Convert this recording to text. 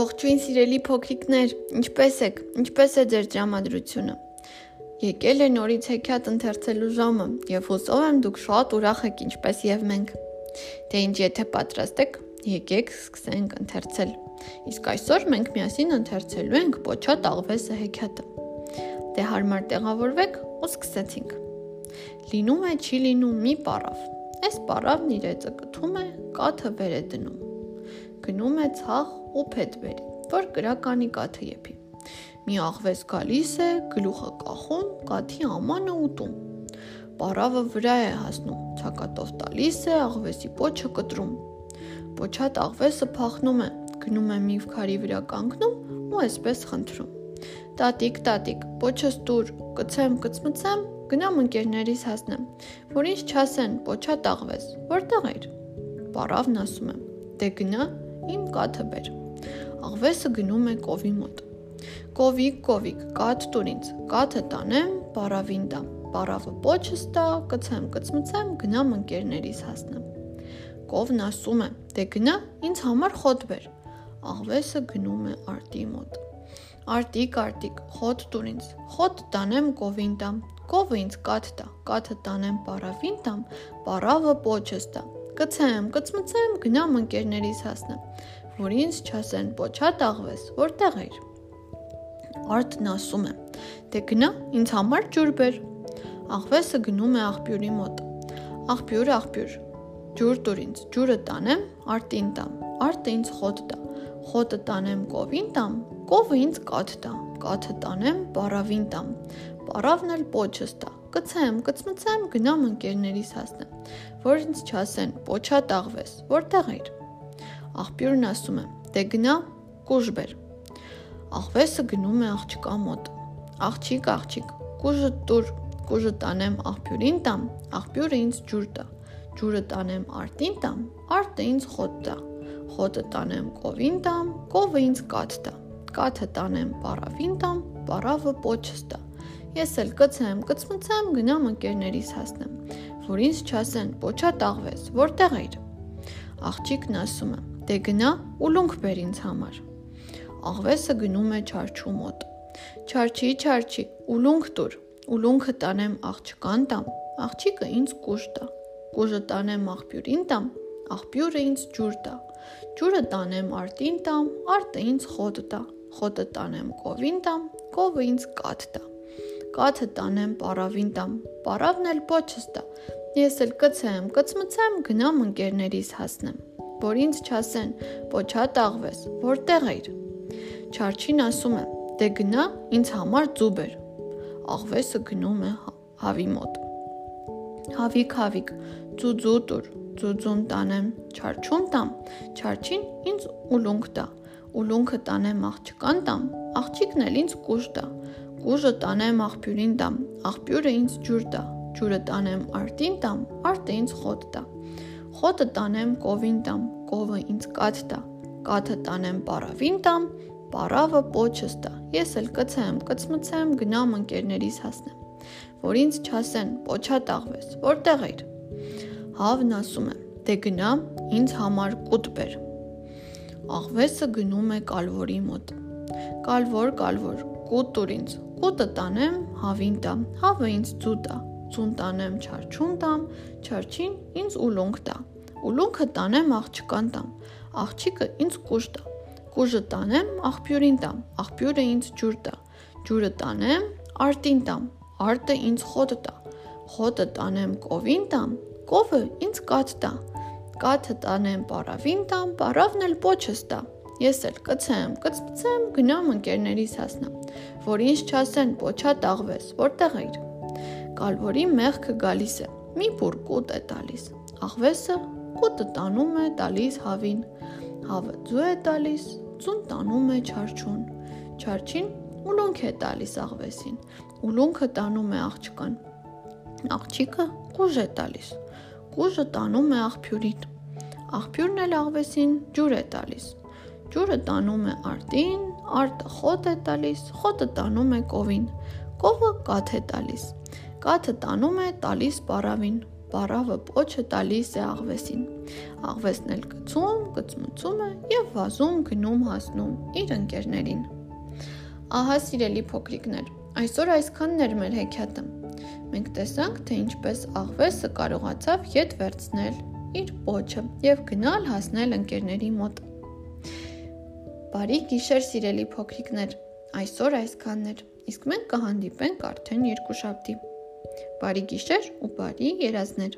Ողջույն սիրելի փոքրիկներ, ինչպե՞ս եք։ Ինչպե՞ս է ձեր տրամադրությունը։ Եկել է նորից հեքիաթ ընթերցելու ժամը, եւ հուսով եմ դուք շատ ուրախ եք, ինչպես եւ մենք։ Դե ինչ եթե պատրաստ եք, եկեք սկսենք ընթերցել։ Իսկ այսօր մենք միասին ընթերցելու ենք Պոչա տաղվեսը հեքիաթը։ Դե հարմար տեղավորվեք ու սկսեցինք։ Լինում է չի լինում մի պարավ։ Այս պարավն իր էծը կթում է, կաթը վեր է դնում գնում է ցախ ու փետ բերի, որ գրականի կաթը եփի։ Մի աղվես գալիս է, գլուխը կախում, կաթի ամանը ուտում։ Պարավը վրա է հասնում, ցակատով տալիս է, աղվեսի պոչը կտրում։ Պոչատ աղվեսը փախնում է, գնում է մի քարի վրա կանգնում ու այսպես խնդրում. Տատիկ, տատիկ, պոչս տուր, կցեմ, կծմծեմ, գնամ ընկերներիս հասնեմ, որ ինչ չասեն, պոչա տաղվես, որտեղ էր։ Պարավն ասում է. Դե գնա, իմ կաթը բեր։ Աղվեսը գնում է կովի մոտ։ Կովիկ, կովիկ, կաթ տուր ինձ, կաթը տանեմ, պարավին տամ։ Պարավը պոչս տա, կցեմ, կծմծեմ, գնամ ընկերներիս հասնեմ։ Կովն ասում է. Դե գնա, ինձ համար խոտ բեր։ Աղվեսը գնում է արտի մոտ։ Արտիկ, արտիկ, խոտ տուր ինձ։ Խոտ տանեմ կովին տամ։ Կովը ինձ կաթ տա։ Կաթը տանեմ պարավին տամ, պարավը պոչս տա կցեմ, կծմծեմ, գնամ ընկերներիս հասնեմ, որ ինձ չասեն պոչա տաղվես, որտեղ էր։ Արտն ասում է. Դե գնա, ինձ համար ջուր բեր։ Աղվեսը գնում է աղբյուրի մոտ։ Աղբյուր, աղբյուր, ջուր տուր ինձ, ջուրը տանեմ, արտին տամ, արտը ինձ խոտ տա, խոտը տանեմ կովին տամ, կովը ինձ կաթ տա, կաթը տանեմ պարավին տամ, պարավն էլ պոչս տա, կցեմ, կծմծեմ, գնամ ընկերներիս հասնեմ, որ ինձ չասեն, պոչա տաղվես, որտեղ էր։ Աղբյուրն ասում է. դե գնա, կուժ բեր։ Աղվեսը գնում է աղջկա մոտ։ Աղջիկ, աղջիկ, կուժը տուր, կուժը տանեմ աղբյուրին տամ, աղբյուրը ինձ ջուր տա։ Ջուրը տանեմ արտին տամ, արտը ինձ խոտ տա։ Խոտը տանեմ կովին տամ, կովը ինձ կաթ տա։ Կաթը տանեմ պարավին տամ, պարավը պոչս տա։ Ես էլ կցեմ, կծմծեմ, գնամ ընկերներիս հասնեմ, որ ինձ չասեն, «Պոչա տաղվես, որտեղ էր»։ Աղջիկն ասում է. «Դե գնա ու լունք բեր ինձ համար»։ Աղվեսը գնում է չարչու մոտ։ Չարչի, չարչի, ու լունք տուր։ Ու լունքը տանեմ աղջկան տամ, աղջիկը ինձ կուժ տա։ Կուժը տանեմ աղբյուրին տամ, աղբյուրը ինձ ջուր տա։ Ջուրը տանեմ արտին տամ, արտը ինձ խոտ տա։ Խոտը տանեմ կովին տամ, կովը ինձ կաթ տա կաթը տանեմ պարավին տամ, պարավն էլ պոչս տա։ Ես էլ կցեմ, կծմծեմ, գնամ ընկերներիս հասնեմ, որ ինձ չասեն, պոչա տաղվես, որտեղ էր։ Չարչին ասում է. դե գնա, ինձ համար ծու բեր։ Աղվեսը գնում է հավի մոտ։ Հավիկ, հավիկ, ծուծու տուր, ծուծուն տանեմ, չարչուն տամ, չարչին ինձ ուլունք տա, ուլունքը տանեմ աղջկան տամ, աղջիկն էլ ինձ կուժ տա, Կուժը տանեմ աղբյուրին տամ, աղբյուրը ինձ ջուր տա, ջուրը տանեմ արտին տամ, արտը ինձ խոտ տա։ Խոտը տանեմ կովին տամ, կովը ինձ կաթ տա, կաթը տանեմ պարավին տամ, պարավը պոչս տա։ Ես էլ կցեմ, կծմծեմ, գնամ ընկերներիս հասնեմ, որ ինձ չասեն, պոչա տաղվես, որտեղ էր։ Հավն ասում է. դե գնա, ինձ համար կուտ բեր։ Աղվեսը գնում է կալվորի մոտ։ Կալվոր, կալվոր, կուտ տուր ինձ, Կուտը տանեմ հավին տամ, հավը ինձ ձու տա, ձուն տանեմ չարչուն տամ, չարչին ինձ ուլունք տա, ուլունքը տանեմ աղջկան տամ, աղջիկը ինձ կուժ տա, կուժը տանեմ աղբյուրին տամ, աղբյուրը ինձ ջուր տա, ջուրը տանեմ արտին տամ, արտը ինձ խոտ տա, խոտը տանեմ կովին տամ, կովը ինձ կաթ տա, կաթը տանեմ պարավին տամ, պարավն էլ պոչս տա, Ես էլ կցեմ, կծծեմ, գնամ ընկերներիս հասնամ, որ ինչ չասեն, պոչա տաղվես, որտեղ էր։ Կալվորի մեղքը գալիս է, մի բուր կուտ է տալիս։ Աղվեսը կուտը տանում է տալիս հավին, հավը ձու է տալիս, ձուն տանում է չարչուն, չարչին ուլունք է տալիս աղվեսին, ուլունքը տանում է աղջկան, աղջիկը կուժ է տալիս, կուժը տանում է աղբյուրին, աղբյուրն էլ աղվեսին ջուր է տալիս, Ջուրը տանում է արտին, արտը խոտ է տալիս, խոտը տանում է կովին, կովը կաթ է տալիս, կաթը տանում է տալիս պարավին, Պարավը պոչը տալիս է աղվեսին։ Աղվեսն էլ գցում, գծմուծում է եւ վազում գնում հասնում իր ընկերներին։ Ահա սիրելի փոքրիկներ, այսօր այսքանն էր մեր հեքիաթը։ Մենք տեսանք, թե ինչպես աղվեսը կարողացավ յետ վերցնել իր պոչը եւ գնալ հասնել ընկերների մոտ։ Բարի գիշեր, սիրելի փոքրիկներ։ Այսօր այսքանն էր։ Իսկ մենք կհանդիպենք արդեն երկուշաբթի։ Բարի գիշեր ու բարի երազներ։